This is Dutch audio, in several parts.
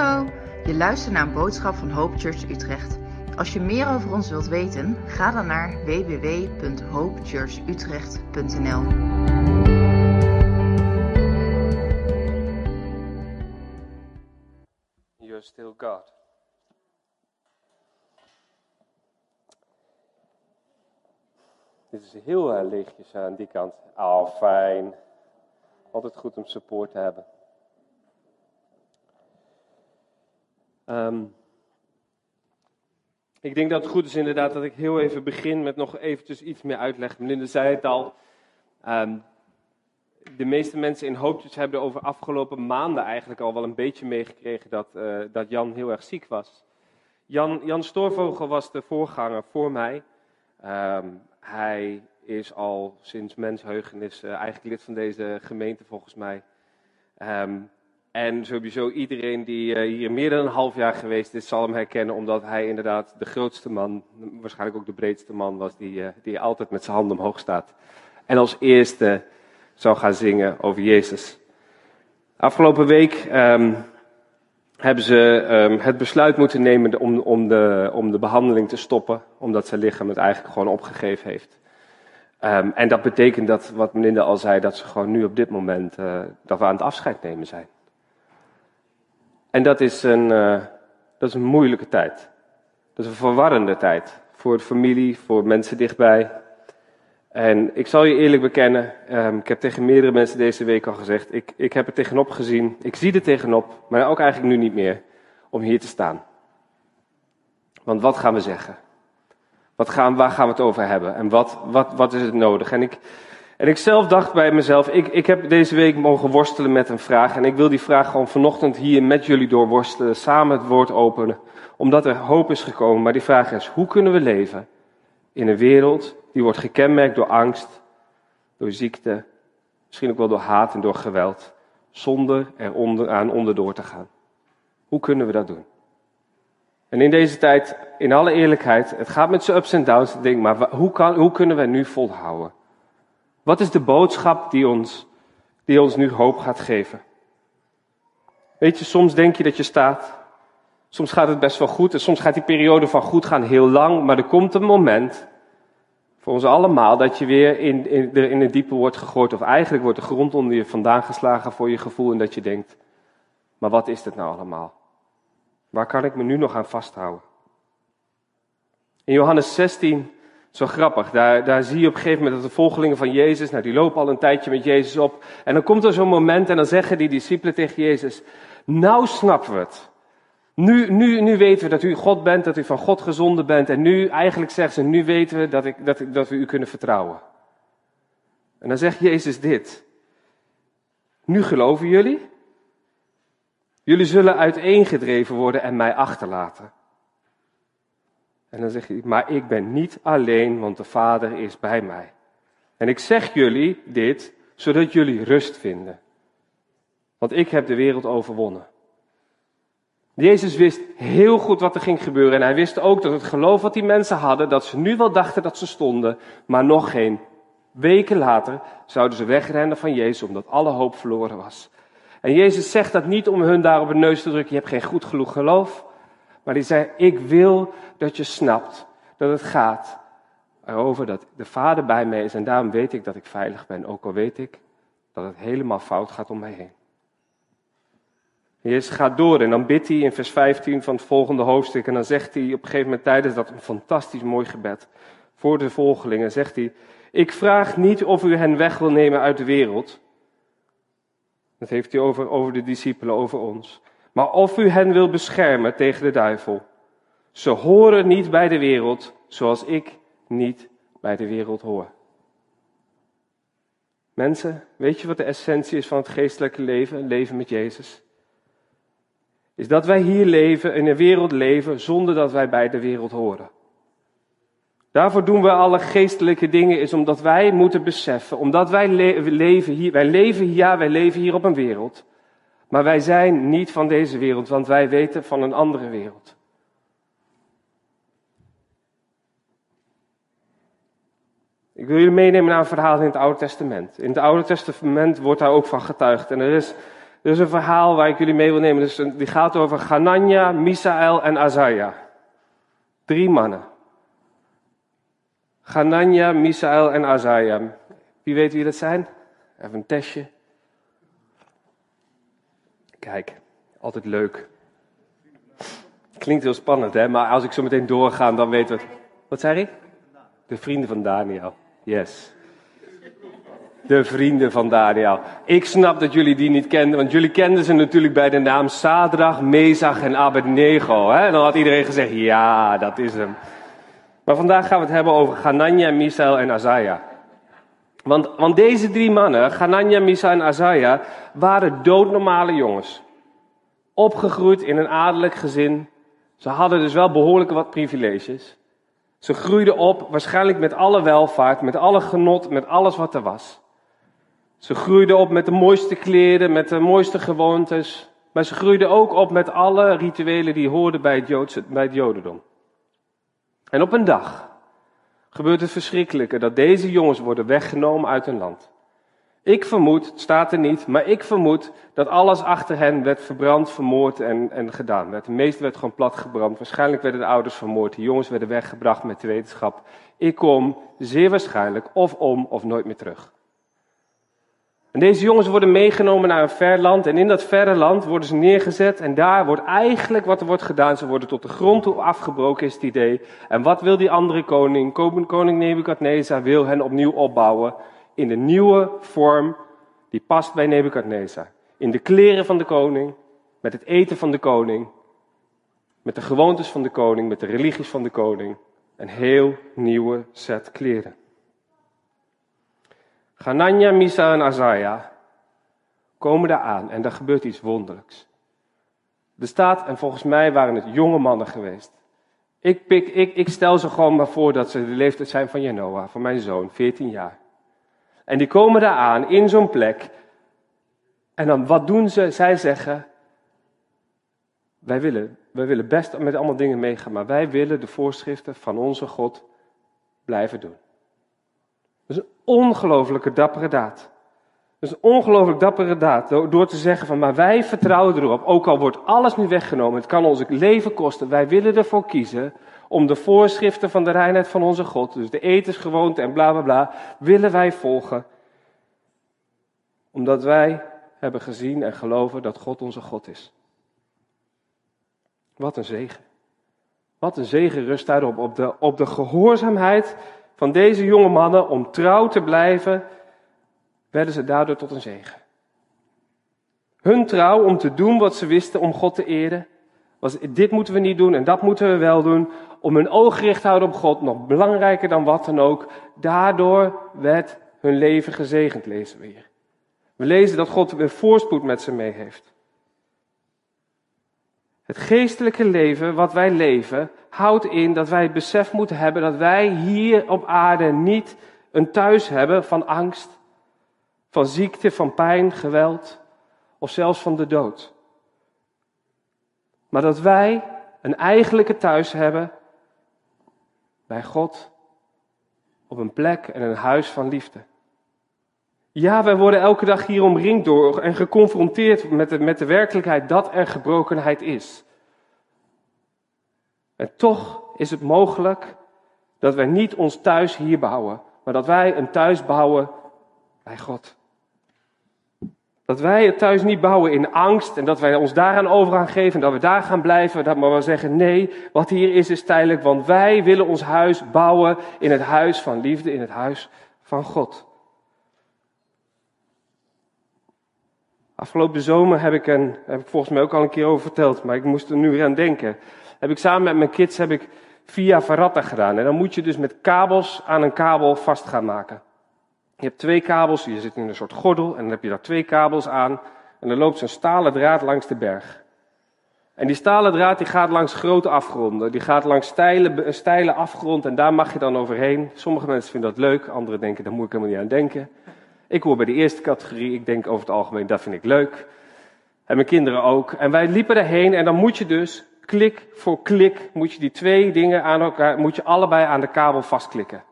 Hallo, je luistert naar een boodschap van Hope Church Utrecht. Als je meer over ons wilt weten, ga dan naar www.hopechurchutrecht.nl. You're still God. Dit is heel leegjes aan die kant. Ah, fijn. Altijd goed om support te hebben. Ehm, ik denk dat het goed is inderdaad dat ik heel even begin met nog eventjes iets meer uitleg. Melinda zei het al. Ehm, de meeste mensen in Hoopjes hebben over afgelopen maanden eigenlijk al wel een beetje meegekregen dat, uh, dat Jan heel erg ziek was. Jan, Jan Stoorvogel was de voorganger voor mij. Um, hij is al sinds mensheugenis uh, eigenlijk lid van deze gemeente volgens mij. En sowieso iedereen die uh, hier meer dan een half jaar geweest is, zal hem herkennen, omdat hij inderdaad de grootste man, waarschijnlijk ook de breedste man was, die, uh, die altijd met zijn handen omhoog staat. En als eerste zou gaan zingen over Jezus. Afgelopen week um, hebben ze um, het besluit moeten nemen om, om, de, om de behandeling te stoppen, omdat zijn lichaam het eigenlijk gewoon opgegeven heeft. Um, en dat betekent dat, wat Melinda al zei, dat ze gewoon nu op dit moment, uh, dat we aan het afscheid nemen zijn. En dat is een, uh, dat is een moeilijke tijd. Dat is een verwarrende tijd. Voor de familie, voor mensen dichtbij. En ik zal je eerlijk bekennen, um, ik heb tegen meerdere mensen deze week al gezegd, ik, ik heb er tegenop gezien, ik zie er tegenop, maar ook eigenlijk nu niet meer, om hier te staan. Want wat gaan we zeggen? Wat gaan, waar gaan we het over hebben? En wat, wat, wat is het nodig? En ik, en ik zelf dacht bij mezelf, ik, ik heb deze week mogen worstelen met een vraag. En ik wil die vraag gewoon vanochtend hier met jullie doorworstelen, samen het woord openen. Omdat er hoop is gekomen. Maar die vraag is, hoe kunnen we leven in een wereld die wordt gekenmerkt door angst, door ziekte, misschien ook wel door haat en door geweld, zonder er onder, aan onderdoor te gaan. Hoe kunnen we dat doen? En in deze tijd, in alle eerlijkheid, het gaat met zijn ups en downs, denk maar hoe, kan, hoe kunnen we nu volhouden? Wat is de boodschap die ons, die ons nu hoop gaat geven? Weet je, soms denk je dat je staat, soms gaat het best wel goed en soms gaat die periode van goed gaan heel lang, maar er komt een moment voor ons allemaal dat je weer in, in, in het diepe wordt gegooid. Of eigenlijk wordt de grond onder je vandaan geslagen voor je gevoel. En dat je denkt, maar wat is dit nou allemaal? Waar kan ik me nu nog aan vasthouden? In Johannes 16, zo grappig, daar, daar zie je op een gegeven moment dat de volgelingen van Jezus, nou die lopen al een tijdje met Jezus op. En dan komt er zo'n moment en dan zeggen die discipelen tegen Jezus, nou snappen we het. Nu, nu, nu weten we dat u God bent, dat u van God gezonden bent. En nu, eigenlijk zeggen ze, nu weten we dat, ik, dat, dat we u kunnen vertrouwen. En dan zegt Jezus dit. Nu geloven jullie? Jullie zullen uiteengedreven worden en mij achterlaten. En dan zegt hij, maar ik ben niet alleen, want de Vader is bij mij. En ik zeg jullie dit, zodat jullie rust vinden. Want ik heb de wereld overwonnen. Jezus wist heel goed wat er ging gebeuren. En hij wist ook dat het geloof wat die mensen hadden, dat ze nu wel dachten dat ze stonden, maar nog geen weken later zouden ze wegrennen van Jezus omdat alle hoop verloren was. En Jezus zegt dat niet om hun daar op de neus te drukken, je hebt geen goed genoeg geloof. Maar hij zei, ik wil dat je snapt dat het gaat erover dat de Vader bij mij is en daarom weet ik dat ik veilig ben, ook al weet ik dat het helemaal fout gaat om mij heen. Jezus gaat door en dan bidt hij in vers 15 van het volgende hoofdstuk. En dan zegt hij op een gegeven moment tijdens dat een fantastisch mooi gebed voor de volgelingen. Zegt hij, ik vraag niet of u hen weg wil nemen uit de wereld. Dat heeft hij over, over de discipelen, over ons. Maar of u hen wil beschermen tegen de duivel. Ze horen niet bij de wereld zoals ik niet bij de wereld hoor. Mensen, weet je wat de essentie is van het geestelijke leven, leven met Jezus? is dat wij hier leven, in een wereld leven, zonder dat wij bij de wereld horen. Daarvoor doen we alle geestelijke dingen, is omdat wij moeten beseffen, omdat wij leven hier, wij leven hier, ja, wij leven hier op een wereld. Maar wij zijn niet van deze wereld, want wij weten van een andere wereld. Ik wil jullie meenemen naar een verhaal in het Oude Testament. In het Oude Testament wordt daar ook van getuigd. En er is een verhaal waar ik jullie mee wil nemen. Dus die gaat over Ganania, Misael en Azaja. Drie mannen. Ganania, Misael en Azaja. Wie weet wie dat zijn? Even een testje. Kijk, altijd leuk. Klinkt heel spannend, hè? Maar als ik zo meteen doorga, dan weten we. Wat zei ik? De vrienden van Daniel. Yes. De vrienden van Daniel. Ik snap dat jullie die niet kenden, want jullie kenden ze natuurlijk bij de naam Sadrach, Mezach en Abednego. Hè? Dan had iedereen gezegd, ja, dat is hem. Maar vandaag gaan we het hebben over Ganania, Misael en Azaja. Want, want deze drie mannen, Ganania, Misael en Azaja, waren doodnormale jongens. Opgegroeid in een adellijk gezin. Ze hadden dus wel behoorlijk wat privileges. Ze groeiden op, waarschijnlijk met alle welvaart, met alle genot, met alles wat er was. Ze groeiden op met de mooiste kleren, met de mooiste gewoontes. Maar ze groeiden ook op met alle rituelen die hoorden bij het, Joodse, bij het Jodendom. En op een dag gebeurt het verschrikkelijke dat deze jongens worden weggenomen uit hun land. Ik vermoed, het staat er niet, maar ik vermoed dat alles achter hen werd verbrand, vermoord en, en gedaan. Het meeste werd gewoon platgebrand. Waarschijnlijk werden de ouders vermoord, de jongens werden weggebracht met de wetenschap. Ik kom zeer waarschijnlijk of om of nooit meer terug. En deze jongens worden meegenomen naar een ver land en in dat verre land worden ze neergezet en daar wordt eigenlijk wat er wordt gedaan, ze worden tot de grond toe afgebroken is het idee. En wat wil die andere koning? Koning Nebukadnezar wil hen opnieuw opbouwen in de nieuwe vorm die past bij Nebukadnezar. In de kleren van de koning, met het eten van de koning, met de gewoontes van de koning, met de religies van de koning. Een heel nieuwe set kleren. Ganania, Misa en Azaja komen daar aan en er gebeurt iets wonderlijks. Er staat, en volgens mij waren het jonge mannen geweest. Ik, pik, ik, ik stel ze gewoon maar voor dat ze de leeftijd zijn van Janoa, van mijn zoon, 14 jaar. En die komen daar aan in zo'n plek. En dan wat doen ze? Zij zeggen: wij willen, wij willen best met allemaal dingen meegaan, maar wij willen de voorschriften van onze God blijven doen. Dat is een ongelofelijke dappere daad. Dat is een ongelooflijk dappere daad. Door te zeggen van, maar wij vertrouwen erop. Ook al wordt alles nu weggenomen. Het kan ons leven kosten. Wij willen ervoor kiezen om de voorschriften van de reinheid van onze God. Dus de etensgewoonte en bla bla bla. Willen wij volgen. Omdat wij hebben gezien en geloven dat God onze God is. Wat een zegen. Wat een zegen rust daarop. Op de, op de gehoorzaamheid van deze jonge mannen om trouw te blijven, werden ze daardoor tot een zegen. Hun trouw om te doen wat ze wisten om God te eren, was dit moeten we niet doen en dat moeten we wel doen. Om hun oog gericht te houden op God, nog belangrijker dan wat dan ook. Daardoor werd hun leven gezegend, lezen we hier. We lezen dat God weer voorspoed met ze mee heeft. Het geestelijke leven wat wij leven houdt in dat wij het besef moeten hebben dat wij hier op aarde niet een thuis hebben van angst, van ziekte, van pijn, geweld of zelfs van de dood. Maar dat wij een eigenlijke thuis hebben bij God op een plek en een huis van liefde. Ja, wij worden elke dag hier omringd door en geconfronteerd met de, met de werkelijkheid dat er gebrokenheid is. En toch is het mogelijk dat wij niet ons thuis hier bouwen, maar dat wij een thuis bouwen bij God. Dat wij het thuis niet bouwen in angst en dat wij ons daaraan over gaan geven en dat we daar gaan blijven. Dat maar we zeggen nee, wat hier is is tijdelijk, want wij willen ons huis bouwen in het huis van liefde, in het huis van God. Afgelopen zomer heb ik, een, heb ik volgens mij ook al een keer over verteld, maar ik moest er nu weer aan denken. Heb ik samen met mijn kids heb ik via Verratta gedaan. En dan moet je dus met kabels aan een kabel vast gaan maken. Je hebt twee kabels, je zit in een soort gordel en dan heb je daar twee kabels aan. En dan loopt zo'n stalen draad langs de berg. En die stalen draad die gaat langs grote afgronden. Die gaat langs steile, steile afgrond en daar mag je dan overheen. Sommige mensen vinden dat leuk, anderen denken daar moet ik helemaal niet aan denken. Ik hoor bij de eerste categorie, ik denk over het algemeen dat vind ik leuk. En mijn kinderen ook. En wij liepen erheen en dan moet je dus klik voor klik, moet je die twee dingen aan elkaar, moet je allebei aan de kabel vastklikken.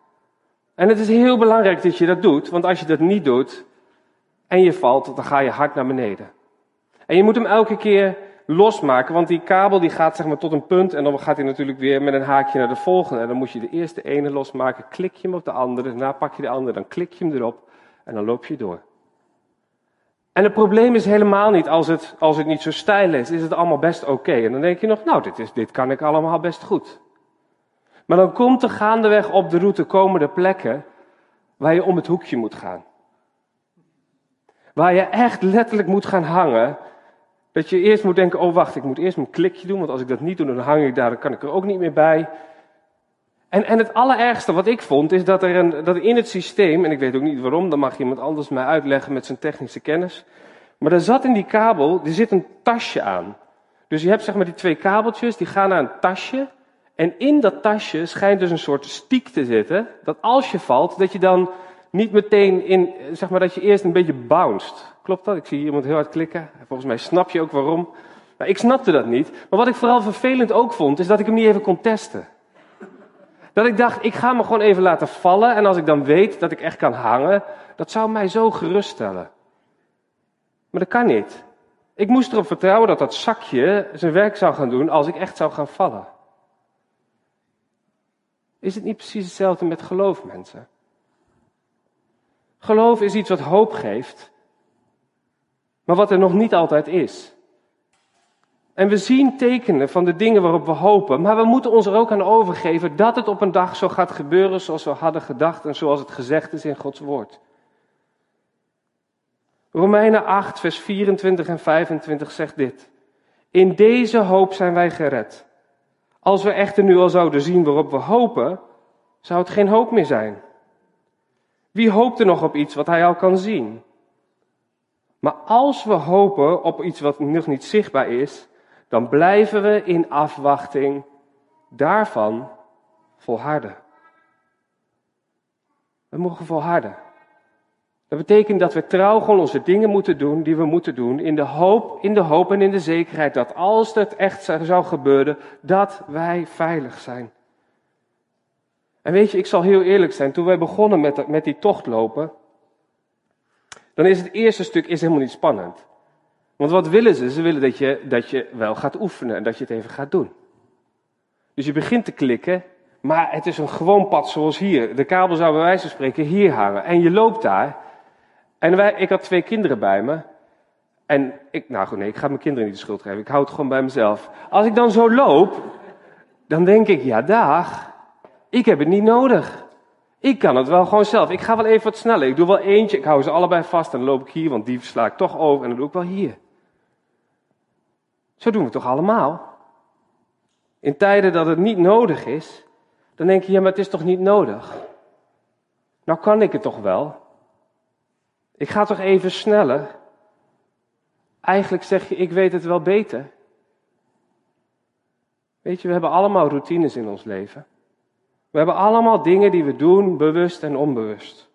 En het is heel belangrijk dat je dat doet, want als je dat niet doet en je valt, dan ga je hard naar beneden. En je moet hem elke keer losmaken, want die kabel die gaat zeg maar tot een punt en dan gaat hij natuurlijk weer met een haakje naar de volgende. En dan moet je de eerste ene losmaken, klik je hem op de andere, daarna pak je de andere, dan klik je hem erop en dan loop je door. En het probleem is helemaal niet als het, als het niet zo stijl is, is het allemaal best oké. En dan denk je nog, nou, dit, is, dit kan ik allemaal best goed. Maar dan komt er gaandeweg op de route komende plekken waar je om het hoekje moet gaan. Waar je echt letterlijk moet gaan hangen. Dat je eerst moet denken, oh wacht, ik moet eerst mijn klikje doen, want als ik dat niet doe, dan hang ik daar, dan kan ik er ook niet meer bij. En, en het allerergste wat ik vond, is dat er, een, dat in het systeem, en ik weet ook niet waarom, dan mag iemand anders mij uitleggen met zijn technische kennis. Maar er zat in die kabel, er zit een tasje aan. Dus je hebt zeg maar die twee kabeltjes, die gaan naar een tasje. En in dat tasje schijnt dus een soort stiek te zitten, dat als je valt, dat je dan niet meteen in, zeg maar dat je eerst een beetje bounced. Klopt dat? Ik zie iemand heel hard klikken. Volgens mij snap je ook waarom. Maar ik snapte dat niet. Maar wat ik vooral vervelend ook vond, is dat ik hem niet even kon testen. Dat ik dacht, ik ga me gewoon even laten vallen. En als ik dan weet dat ik echt kan hangen, dat zou mij zo geruststellen. Maar dat kan niet. Ik moest erop vertrouwen dat dat zakje zijn werk zou gaan doen als ik echt zou gaan vallen. Is het niet precies hetzelfde met geloof, mensen? Geloof is iets wat hoop geeft, maar wat er nog niet altijd is. En we zien tekenen van de dingen waarop we hopen, maar we moeten ons er ook aan overgeven dat het op een dag zo gaat gebeuren zoals we hadden gedacht en zoals het gezegd is in Gods woord. Romeinen 8, vers 24 en 25 zegt dit. In deze hoop zijn wij gered. Als we echter nu al zouden zien waarop we hopen, zou het geen hoop meer zijn. Wie hoopt er nog op iets wat hij al kan zien? Maar als we hopen op iets wat nog niet zichtbaar is, dan blijven we in afwachting daarvan volharden. We mogen volharden. Dat betekent dat we trouw gewoon onze dingen moeten doen die we moeten doen in de hoop, in de hoop en in de zekerheid dat als het echt zou gebeuren, dat wij veilig zijn. En weet je, ik zal heel eerlijk zijn, toen wij begonnen met, met die tocht lopen, dan is het eerste stuk is helemaal niet spannend. Want wat willen ze? Ze willen dat je, dat je wel gaat oefenen en dat je het even gaat doen. Dus je begint te klikken, maar het is een gewoon pad zoals hier. De kabel zou bij wijze van spreken hier hangen. En je loopt daar. En wij, ik had twee kinderen bij me. En ik, nou goed, nee, ik ga mijn kinderen niet de schuld geven. Ik hou het gewoon bij mezelf. Als ik dan zo loop, dan denk ik, ja dag, ik heb het niet nodig. Ik kan het wel gewoon zelf. Ik ga wel even wat sneller. Ik doe wel eentje, ik hou ze allebei vast en dan loop ik hier, want die sla ik toch over en dan doe ik wel hier. Zo doen we toch allemaal? In tijden dat het niet nodig is, dan denk je, ja, maar het is toch niet nodig? Nou kan ik het toch wel? Ik ga toch even sneller? Eigenlijk zeg je, ik weet het wel beter. Weet je, we hebben allemaal routines in ons leven. We hebben allemaal dingen die we doen, bewust en onbewust.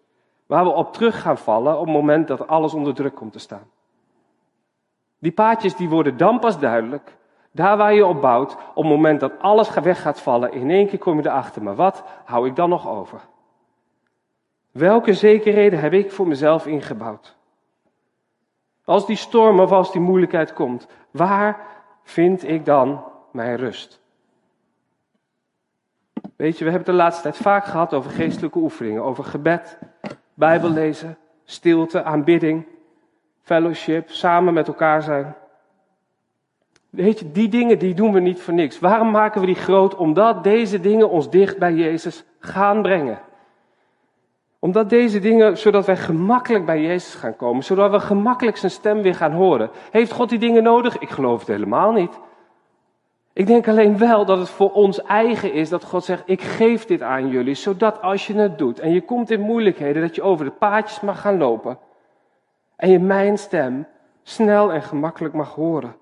Waar we op terug gaan vallen op het moment dat alles onder druk komt te staan. Die paadjes die worden dan pas duidelijk, daar waar je op bouwt, op het moment dat alles weg gaat vallen, in één keer kom je erachter, maar wat hou ik dan nog over? Welke zekerheden heb ik voor mezelf ingebouwd? Als die storm of als die moeilijkheid komt, waar vind ik dan mijn rust? Weet je, we hebben het de laatste tijd vaak gehad over geestelijke oefeningen, over gebed, Bijbel lezen, stilte, aanbidding, fellowship, samen met elkaar zijn. Weet je, die dingen die doen we niet voor niks. Waarom maken we die groot? Omdat deze dingen ons dicht bij Jezus gaan brengen. Omdat deze dingen, zodat wij gemakkelijk bij Jezus gaan komen, zodat we gemakkelijk zijn stem weer gaan horen. Heeft God die dingen nodig? Ik geloof het helemaal niet. Ik denk alleen wel dat het voor ons eigen is dat God zegt: Ik geef dit aan jullie, zodat als je het doet en je komt in moeilijkheden, dat je over de paadjes mag gaan lopen en je mijn stem snel en gemakkelijk mag horen.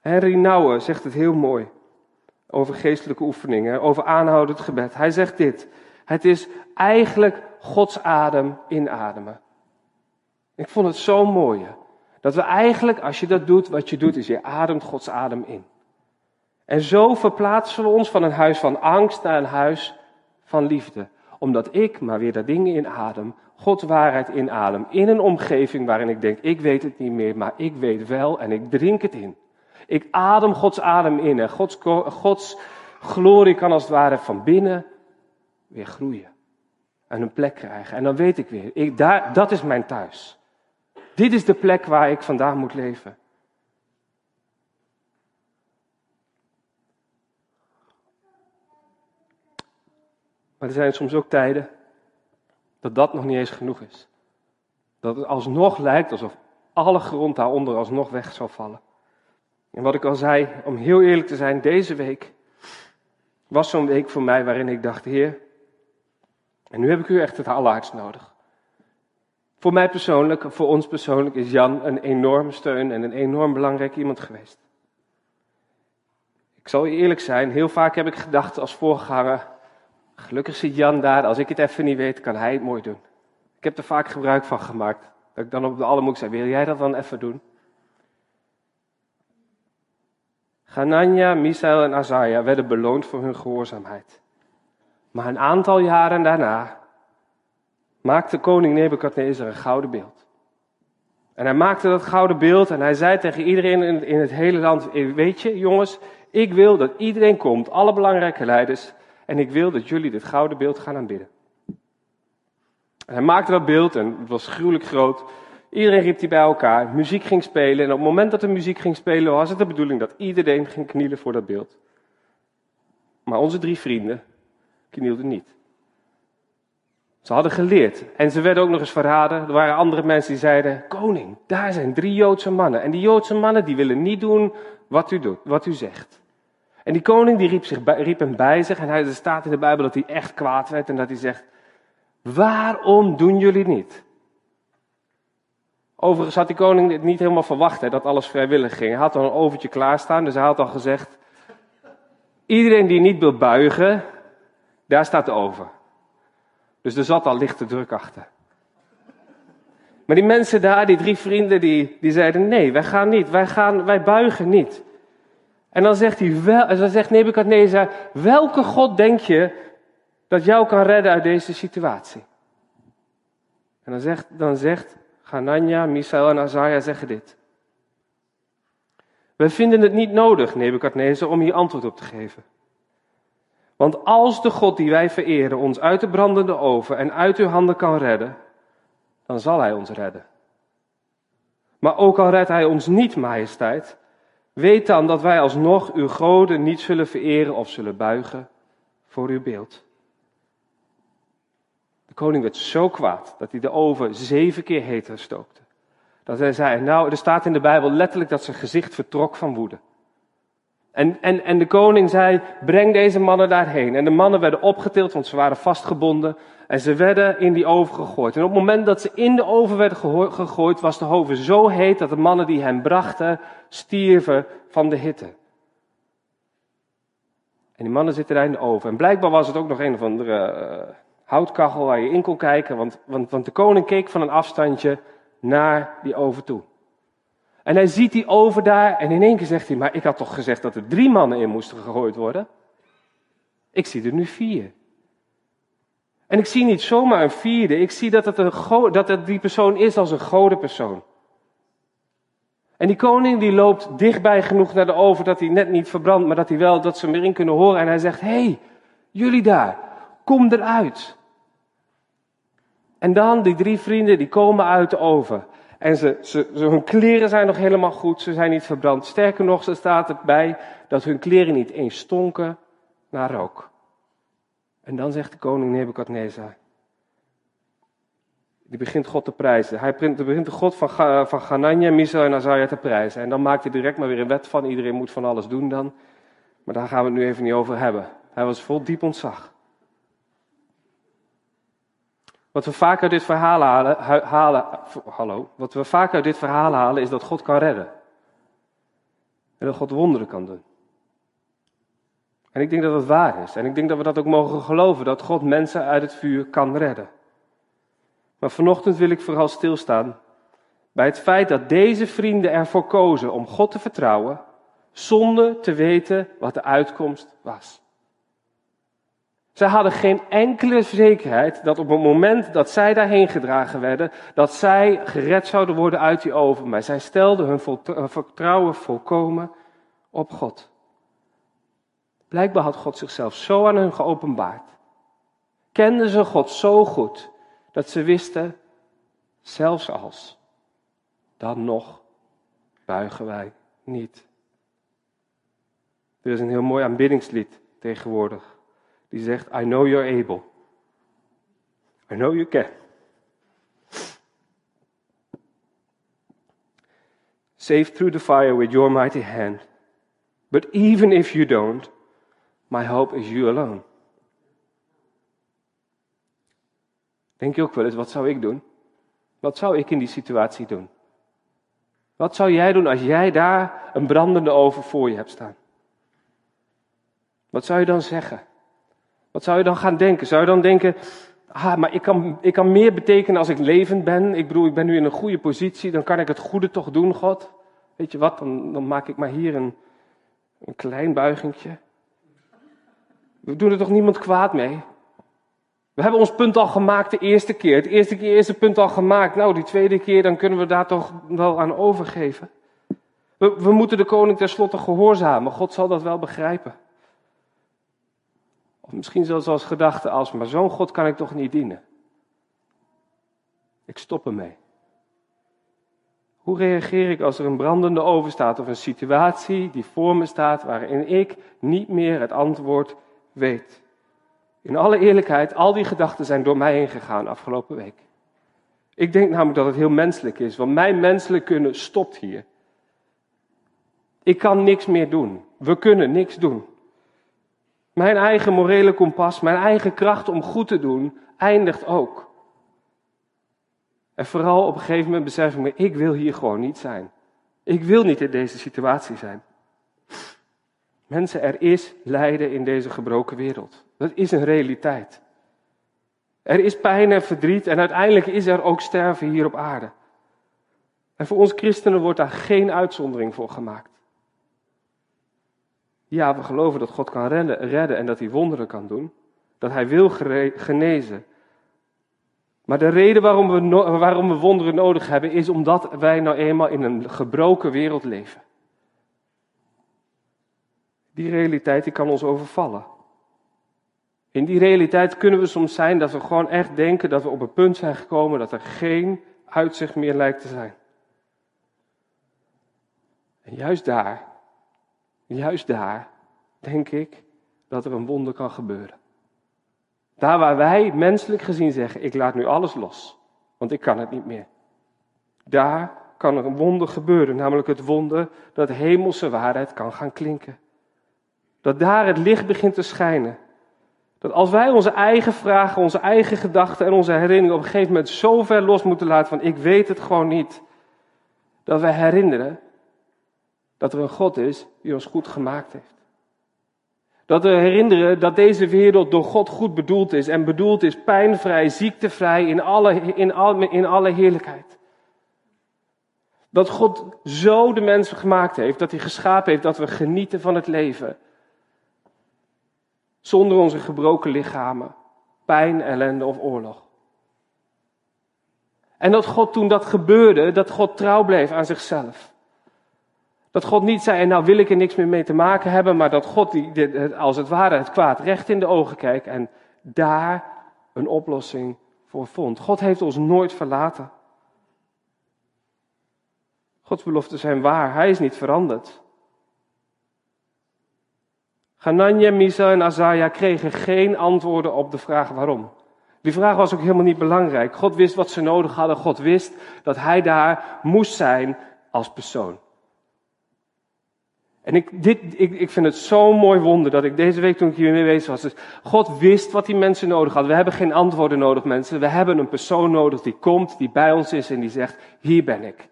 Henry Nouwen zegt het heel mooi over geestelijke oefeningen, over aanhoudend gebed. Hij zegt dit: Het is eigenlijk Gods adem inademen. Ik vond het zo mooi. Dat we eigenlijk, als je dat doet, wat je doet, is je ademt Gods adem in. En zo verplaatsen we ons van een huis van angst naar een huis van liefde. Omdat ik maar weer dat dingen inadem Gods waarheid inadem. In een omgeving waarin ik denk, ik weet het niet meer, maar ik weet wel en ik drink het in. Ik adem Gods adem in en Gods, Gods glorie kan als het ware van binnen weer groeien. En een plek krijgen. En dan weet ik weer, ik, daar, dat is mijn thuis. Dit is de plek waar ik vandaag moet leven. Maar er zijn soms ook tijden dat dat nog niet eens genoeg is. Dat het alsnog lijkt alsof alle grond daaronder alsnog weg zal vallen. En wat ik al zei, om heel eerlijk te zijn, deze week was zo'n week voor mij waarin ik dacht, Heer, en nu heb ik u echt het allerhardst nodig. Voor mij persoonlijk, voor ons persoonlijk, is Jan een enorme steun en een enorm belangrijk iemand geweest. Ik zal je eerlijk zijn, heel vaak heb ik gedacht als voorganger, gelukkig zit Jan daar, als ik het even niet weet, kan hij het mooi doen. Ik heb er vaak gebruik van gemaakt. Dat ik dan op de allermoek zei, wil jij dat dan even doen? Ganania, Misael en Azaja werden beloond voor hun gehoorzaamheid. Maar een aantal jaren daarna maakte koning Nebukadnezar een gouden beeld. En hij maakte dat gouden beeld en hij zei tegen iedereen in het hele land: Weet je, jongens, ik wil dat iedereen komt, alle belangrijke leiders, en ik wil dat jullie dit gouden beeld gaan aanbidden. En hij maakte dat beeld en het was gruwelijk groot. Iedereen riep die bij elkaar, muziek ging spelen en op het moment dat de muziek ging spelen was het de bedoeling dat iedereen ging knielen voor dat beeld. Maar onze drie vrienden knielden niet. Ze hadden geleerd en ze werden ook nog eens verraden. Er waren andere mensen die zeiden: Koning, daar zijn drie Joodse mannen. En die Joodse mannen die willen niet doen wat u, doet, wat u zegt. En die koning die riep, zich, riep hem bij zich. En hij, er staat in de Bijbel dat hij echt kwaad werd en dat hij zegt: Waarom doen jullie niet? Overigens had die koning het niet helemaal verwacht dat alles vrijwillig ging. Hij had al een overtje klaarstaan, dus hij had al gezegd: Iedereen die niet wil buigen, daar staat de over. Dus er zat al lichte druk achter. Maar die mensen daar, die drie vrienden, die, die zeiden: Nee, wij gaan niet, wij, gaan, wij buigen niet. En dan zegt, hij wel, dan zegt Nebukadnezar: Welke God denk je dat jou kan redden uit deze situatie? En dan zegt, dan zegt Hanania, Misael en Azaria zeggen dit. We vinden het niet nodig, Nebukadnezar, om hier antwoord op te geven. Want als de God die wij vereren ons uit de brandende oven en uit uw handen kan redden, dan zal hij ons redden. Maar ook al redt hij ons niet, majesteit, weet dan dat wij alsnog uw goden niet zullen vereren of zullen buigen voor uw beeld. De koning werd zo kwaad dat hij de oven zeven keer heter stookte. Dat hij zei, nou, er staat in de Bijbel letterlijk dat zijn gezicht vertrok van woede. En, en, en de koning zei, breng deze mannen daarheen. En de mannen werden opgetild, want ze waren vastgebonden. En ze werden in die oven gegooid. En op het moment dat ze in de oven werden gegooid, was de oven zo heet dat de mannen die hen brachten, stierven van de hitte. En die mannen zitten daar in de oven. En blijkbaar was het ook nog een of andere uh, houtkachel waar je in kon kijken. Want, want, want de koning keek van een afstandje naar die oven toe. En hij ziet die oven daar en in één keer zegt hij, maar ik had toch gezegd dat er drie mannen in moesten gegooid worden? Ik zie er nu vier. En ik zie niet zomaar een vierde, ik zie dat het, een dat die persoon is als een gode persoon. En die koning die loopt dichtbij genoeg naar de oven dat hij net niet verbrandt, maar dat hij wel, dat ze hem erin kunnen horen. En hij zegt, hé, hey, jullie daar, kom eruit. En dan die drie vrienden, die komen uit de oven. En ze, ze, hun kleren zijn nog helemaal goed, ze zijn niet verbrand. Sterker nog, er staat erbij dat hun kleren niet eens stonken naar rook. En dan zegt de koning Nebukadnezar, die begint God te prijzen. Hij begint de God van, van Ganania, Misael en Azaria te prijzen. En dan maakt hij direct maar weer een wet van, iedereen moet van alles doen dan. Maar daar gaan we het nu even niet over hebben. Hij was vol diep ontzag. Wat we vaak uit dit verhaal halen, halen, hallo, wat we vaak uit dit verhaal halen is dat God kan redden. En dat God wonderen kan doen. En ik denk dat dat waar is. En ik denk dat we dat ook mogen geloven, dat God mensen uit het vuur kan redden. Maar vanochtend wil ik vooral stilstaan bij het feit dat deze vrienden ervoor kozen om God te vertrouwen, zonder te weten wat de uitkomst was. Zij hadden geen enkele zekerheid dat op het moment dat zij daarheen gedragen werden, dat zij gered zouden worden uit die oven. Maar zij stelden hun vertrouwen volkomen op God. Blijkbaar had God zichzelf zo aan hun geopenbaard. Kenden ze God zo goed dat ze wisten, zelfs als, dan nog buigen wij niet. Er is een heel mooi aanbiddingslied tegenwoordig. Die zegt, I know you're able. I know you can. Save through the fire with your mighty hand. But even if you don't, my hope is you alone. Denk je ook wel eens, wat zou ik doen? Wat zou ik in die situatie doen? Wat zou jij doen als jij daar een brandende oven voor je hebt staan? Wat zou je dan zeggen? Wat zou je dan gaan denken? Zou je dan denken, ah, maar ik kan, ik kan meer betekenen als ik levend ben. Ik bedoel, ik ben nu in een goede positie, dan kan ik het goede toch doen, God. Weet je wat, dan, dan maak ik maar hier een, een klein buigingje. We doen er toch niemand kwaad mee? We hebben ons punt al gemaakt de eerste keer. Het eerste keer is het punt al gemaakt. Nou, die tweede keer, dan kunnen we daar toch wel aan overgeven. We, we moeten de koning tenslotte gehoorzamen. God zal dat wel begrijpen. Of misschien zelfs als gedachte als, maar zo'n God kan ik toch niet dienen. Ik stop ermee. Hoe reageer ik als er een brandende oven staat of een situatie die voor me staat waarin ik niet meer het antwoord weet? In alle eerlijkheid, al die gedachten zijn door mij heen gegaan afgelopen week. Ik denk namelijk dat het heel menselijk is, want mijn menselijk kunnen stopt hier. Ik kan niks meer doen. We kunnen niks doen. Mijn eigen morele kompas, mijn eigen kracht om goed te doen, eindigt ook. En vooral op een gegeven moment besef ik me, ik wil hier gewoon niet zijn. Ik wil niet in deze situatie zijn. Mensen, er is lijden in deze gebroken wereld. Dat is een realiteit. Er is pijn en verdriet en uiteindelijk is er ook sterven hier op aarde. En voor ons christenen wordt daar geen uitzondering voor gemaakt. Ja, we geloven dat God kan redden, en dat hij wonderen kan doen. Dat hij wil genezen. Maar de reden waarom we, waarom we wonderen nodig hebben, is omdat wij nou eenmaal in een gebroken wereld leven. Die realiteit die kan ons overvallen. In die realiteit kunnen we soms zijn dat we gewoon echt denken dat we op een punt zijn gekomen dat er geen uitzicht meer lijkt te zijn. En juist daar juist daar denk ik dat er een wonder kan gebeuren. Daar waar wij menselijk gezien zeggen, ik laat nu alles los, want ik kan het niet meer. Daar kan er een wonder gebeuren, namelijk het wonder dat hemelse waarheid kan gaan klinken. Dat daar het licht begint te schijnen. Dat als wij onze eigen vragen, onze eigen gedachten en onze herinneringen op een gegeven moment zo ver los moeten laten van ik weet het gewoon niet. Dat wij herinneren dat er een God is die ons goed gemaakt heeft. Dat we herinneren dat deze wereld door God goed bedoeld is. En bedoeld is pijnvrij, ziektevrij, in alle, in, in alle heerlijkheid. Dat God zo de mensen gemaakt heeft, dat hij geschapen heeft dat we genieten van het leven. Zonder onze gebroken lichamen, pijn, ellende of oorlog. En dat God toen dat gebeurde, dat God trouw bleef aan zichzelf. Dat God niet zei, en nou wil ik er niks meer mee te maken hebben, maar dat God die, als het ware het kwaad recht in de ogen kijkt en daar een oplossing voor vond. God heeft ons nooit verlaten. Gods beloften zijn waar, hij is niet veranderd. Hanania, Misa en Azaja kregen geen antwoorden op de vraag waarom. Die vraag was ook helemaal niet belangrijk. God wist wat ze nodig hadden. God wist dat hij daar moest zijn als persoon. En ik, dit, ik, ik vind het zo'n mooi wonder dat ik deze week toen ik hiermee bezig was. Dus God wist wat die mensen nodig hadden. We hebben geen antwoorden nodig, mensen. We hebben een persoon nodig die komt, die bij ons is en die zegt: Hier ben ik.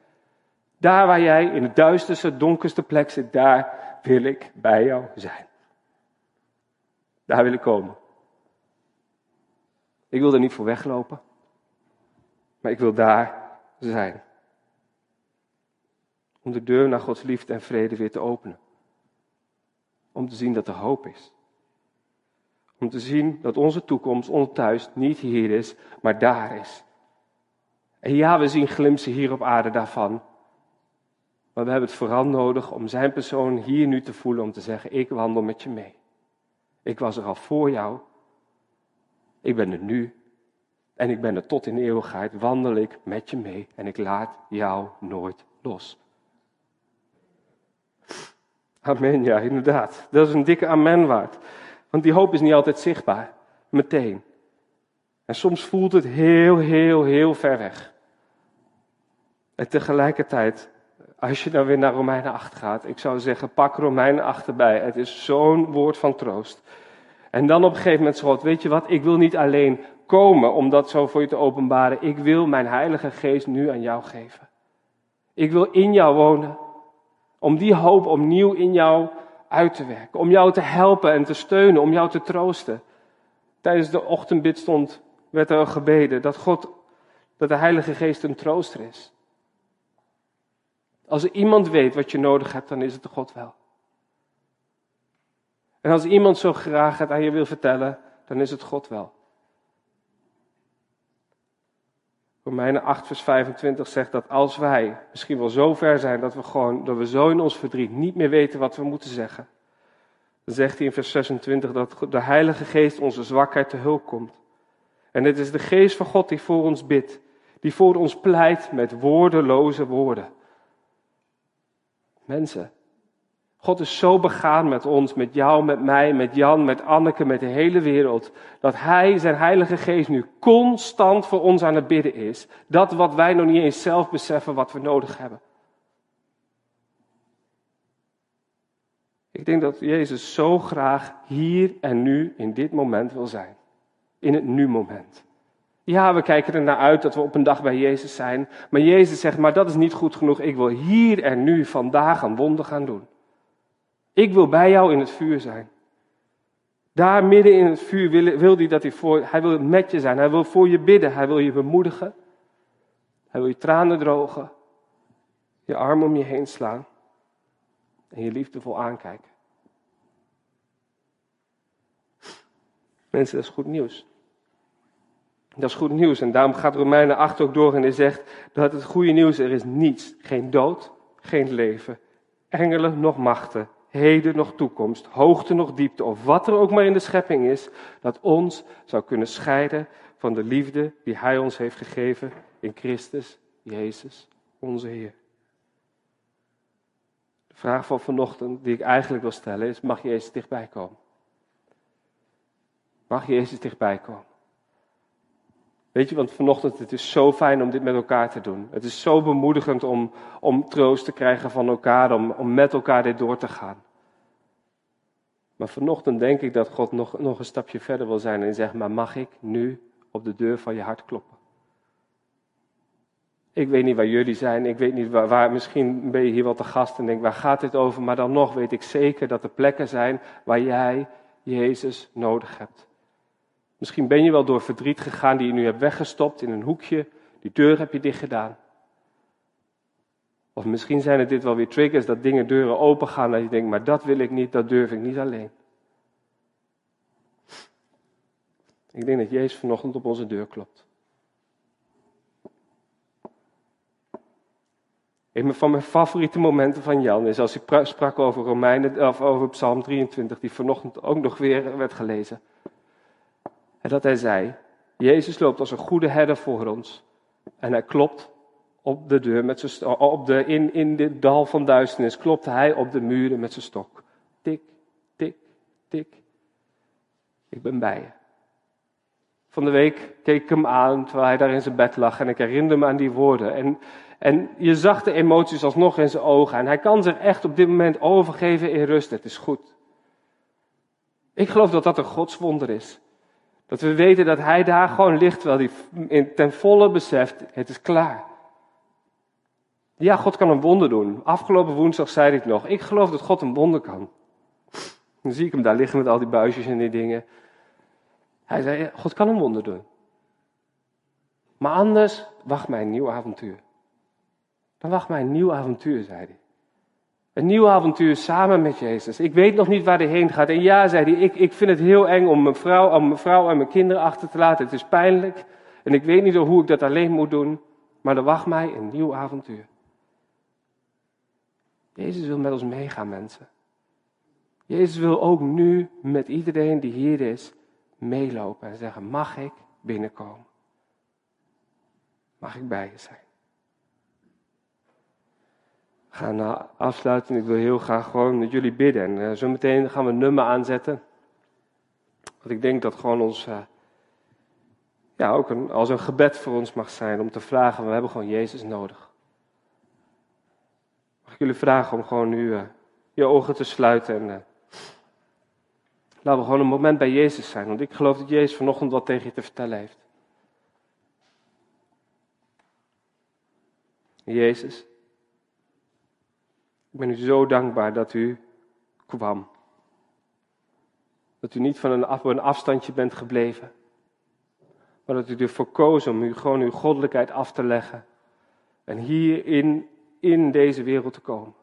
Daar waar jij in de duisterste, donkerste plek zit, daar wil ik bij jou zijn. Daar wil ik komen. Ik wil er niet voor weglopen, maar ik wil daar zijn om de deur naar Gods liefde en vrede weer te openen. Om te zien dat er hoop is. Om te zien dat onze toekomst, ons thuis, niet hier is, maar daar is. En ja, we zien glimsen hier op aarde daarvan. Maar we hebben het vooral nodig om zijn persoon hier nu te voelen, om te zeggen, ik wandel met je mee. Ik was er al voor jou. Ik ben er nu. En ik ben er tot in eeuwigheid. Wandel ik met je mee. En ik laat jou nooit los. Amen, ja, inderdaad. Dat is een dikke amen waard. Want die hoop is niet altijd zichtbaar. Meteen. En soms voelt het heel, heel, heel ver weg. En tegelijkertijd, als je dan weer naar Romeinen 8 gaat, ik zou zeggen, pak Romeinen 8 erbij. Het is zo'n woord van troost. En dan op een gegeven moment zegt weet je wat, ik wil niet alleen komen om dat zo voor je te openbaren. Ik wil mijn Heilige Geest nu aan jou geven. Ik wil in jou wonen. Om die hoop opnieuw in jou uit te werken. Om jou te helpen en te steunen, om jou te troosten. Tijdens de ochtendbid stond, werd er gebeden dat God, dat de Heilige Geest een trooster is. Als er iemand weet wat je nodig hebt, dan is het God wel. En als iemand zo graag het aan je wil vertellen, dan is het God wel. Romeinen 8, vers 25 zegt dat als wij misschien wel zo ver zijn dat we gewoon, dat we zo in ons verdriet niet meer weten wat we moeten zeggen. Dan zegt hij in vers 26 dat de Heilige Geest onze zwakheid te hulp komt. En het is de Geest van God die voor ons bidt, die voor ons pleit met woordeloze woorden. Mensen, God is zo begaan met ons, met jou, met mij, met Jan, met Anneke, met de hele wereld, dat Hij, zijn Heilige Geest, nu constant voor ons aan het bidden is. Dat wat wij nog niet eens zelf beseffen wat we nodig hebben. Ik denk dat Jezus zo graag hier en nu in dit moment wil zijn. In het nu-moment. Ja, we kijken er naar uit dat we op een dag bij Jezus zijn. Maar Jezus zegt, maar dat is niet goed genoeg. Ik wil hier en nu vandaag een wonder gaan doen. Ik wil bij jou in het vuur zijn. Daar midden in het vuur wil, wil hij dat hij voor, hij wil met je zijn. Hij wil voor je bidden. Hij wil je bemoedigen. Hij wil je tranen drogen. Je arm om je heen slaan. En je liefdevol aankijken. Mensen, dat is goed nieuws. Dat is goed nieuws. En daarom gaat Romeinen 8 ook door en hij zegt dat het goede nieuws er is niets. Geen dood, geen leven. Engelen nog machten heden nog toekomst, hoogte nog diepte, of wat er ook maar in de schepping is, dat ons zou kunnen scheiden van de liefde die Hij ons heeft gegeven in Christus Jezus, onze Heer. De vraag van vanochtend die ik eigenlijk wil stellen is, mag Jezus dichtbij komen? Mag Jezus dichtbij komen? Weet je, want vanochtend, het is zo fijn om dit met elkaar te doen. Het is zo bemoedigend om, om troost te krijgen van elkaar, om, om met elkaar dit door te gaan. Maar vanochtend denk ik dat God nog, nog een stapje verder wil zijn en zegt, maar mag ik nu op de deur van je hart kloppen? Ik weet niet waar jullie zijn, ik weet niet waar, waar, misschien ben je hier wel te gast en denk, waar gaat dit over? Maar dan nog weet ik zeker dat er plekken zijn waar jij Jezus nodig hebt. Misschien ben je wel door verdriet gegaan die je nu hebt weggestopt in een hoekje. Die deur heb je dicht gedaan. Of misschien zijn het dit wel weer triggers dat dingen deuren open gaan. Dat je denkt, maar dat wil ik niet, dat durf ik niet alleen. Ik denk dat Jezus vanochtend op onze deur klopt. Een van mijn favoriete momenten van Jan is als hij sprak over Romeinen, of over Psalm 23, die vanochtend ook nog weer werd gelezen. En dat hij zei, Jezus loopt als een goede herder voor ons. En hij klopt op de deur met zijn op de, in, in dit dal van duisternis klopte hij op de muren met zijn stok. Tik, tik, tik. Ik ben bij je. Van de week keek ik hem aan terwijl hij daar in zijn bed lag en ik herinnerde me aan die woorden. En, en je zag de emoties alsnog in zijn ogen en hij kan zich echt op dit moment overgeven in rust. Het is goed. Ik geloof dat dat een godswonder is. Dat we weten dat hij daar gewoon ligt terwijl hij ten volle beseft, het is klaar. Ja, God kan een wonder doen. Afgelopen woensdag zei ik nog, ik geloof dat God een wonder kan. Dan zie ik hem daar liggen met al die buisjes en die dingen. Hij zei, God kan een wonder doen. Maar anders wacht mij een nieuw avontuur. Dan wacht mij een nieuw avontuur, zei hij. Een nieuw avontuur samen met Jezus. Ik weet nog niet waar hij heen gaat. En ja, zei hij, ik, ik vind het heel eng om mijn, vrouw, om mijn vrouw en mijn kinderen achter te laten. Het is pijnlijk. En ik weet niet hoe ik dat alleen moet doen. Maar er wacht mij een nieuw avontuur. Jezus wil met ons meegaan, mensen. Jezus wil ook nu met iedereen die hier is meelopen en zeggen: Mag ik binnenkomen? Mag ik bij je zijn? Gaan nou afsluiten. Ik wil heel graag gewoon met jullie bidden. En uh, zo meteen gaan we een nummer aanzetten. Want ik denk dat gewoon ons, uh, ja, ook een, als een gebed voor ons mag zijn om te vragen: we hebben gewoon Jezus nodig. Mag ik jullie vragen om gewoon nu uh, je ogen te sluiten en Laten we gewoon een moment bij Jezus zijn. Want ik geloof dat Jezus vanochtend wat tegen je te vertellen heeft. Jezus, ik ben u zo dankbaar dat u kwam. Dat u niet van een, af, een afstandje bent gebleven. Maar dat u ervoor koos om u gewoon uw goddelijkheid af te leggen. En hier in, in deze wereld te komen.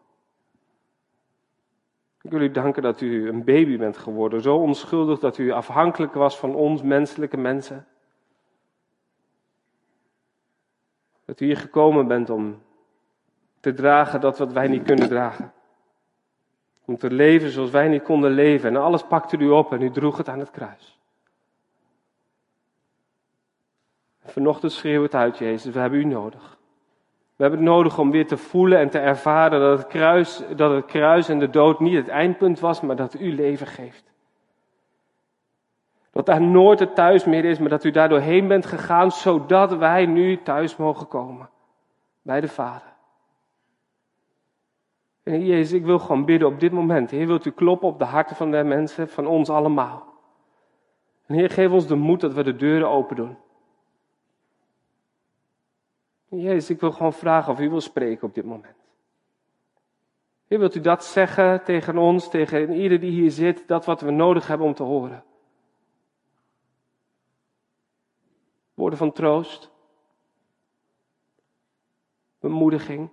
Ik wil u danken dat u een baby bent geworden, zo onschuldig dat u afhankelijk was van ons menselijke mensen. Dat u hier gekomen bent om te dragen dat wat wij niet kunnen dragen. Om te leven zoals wij niet konden leven. En alles pakte u op en u droeg het aan het kruis. Vanochtend schreeuw het uit, Jezus, we hebben u nodig. We hebben het nodig om weer te voelen en te ervaren dat het, kruis, dat het kruis en de dood niet het eindpunt was, maar dat u leven geeft. Dat daar nooit het thuis meer is, maar dat u daar doorheen bent gegaan, zodat wij nu thuis mogen komen. Bij de Vader. En Jezus, ik wil gewoon bidden op dit moment. Heer, wilt u kloppen op de harten van de mensen, van ons allemaal. En Heer, geef ons de moed dat we de deuren open doen. Jezus, ik wil gewoon vragen of u wil spreken op dit moment. Heer, wilt u dat zeggen tegen ons, tegen ieder die hier zit, dat wat we nodig hebben om te horen? Woorden van troost, bemoediging.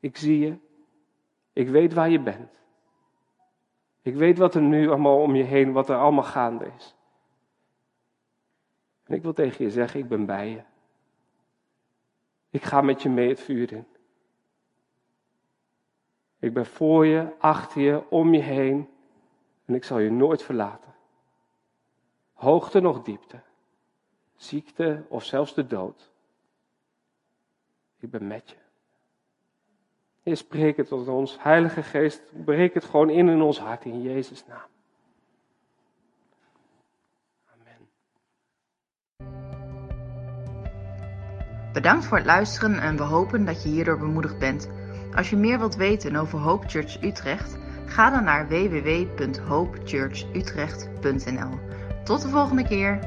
Ik zie je. Ik weet waar je bent. Ik weet wat er nu allemaal om je heen, wat er allemaal gaande is. En ik wil tegen je zeggen, ik ben bij je. Ik ga met je mee het vuur in. Ik ben voor je, achter je, om je heen. En ik zal je nooit verlaten. Hoogte nog diepte. Ziekte of zelfs de dood. Ik ben met je. Spreek het tot ons. Heilige Geest, breek het gewoon in in ons hart in Jezus' naam. Bedankt voor het luisteren en we hopen dat je hierdoor bemoedigd bent. Als je meer wilt weten over Hope Church Utrecht, ga dan naar www.hopechurchutrecht.nl. Tot de volgende keer.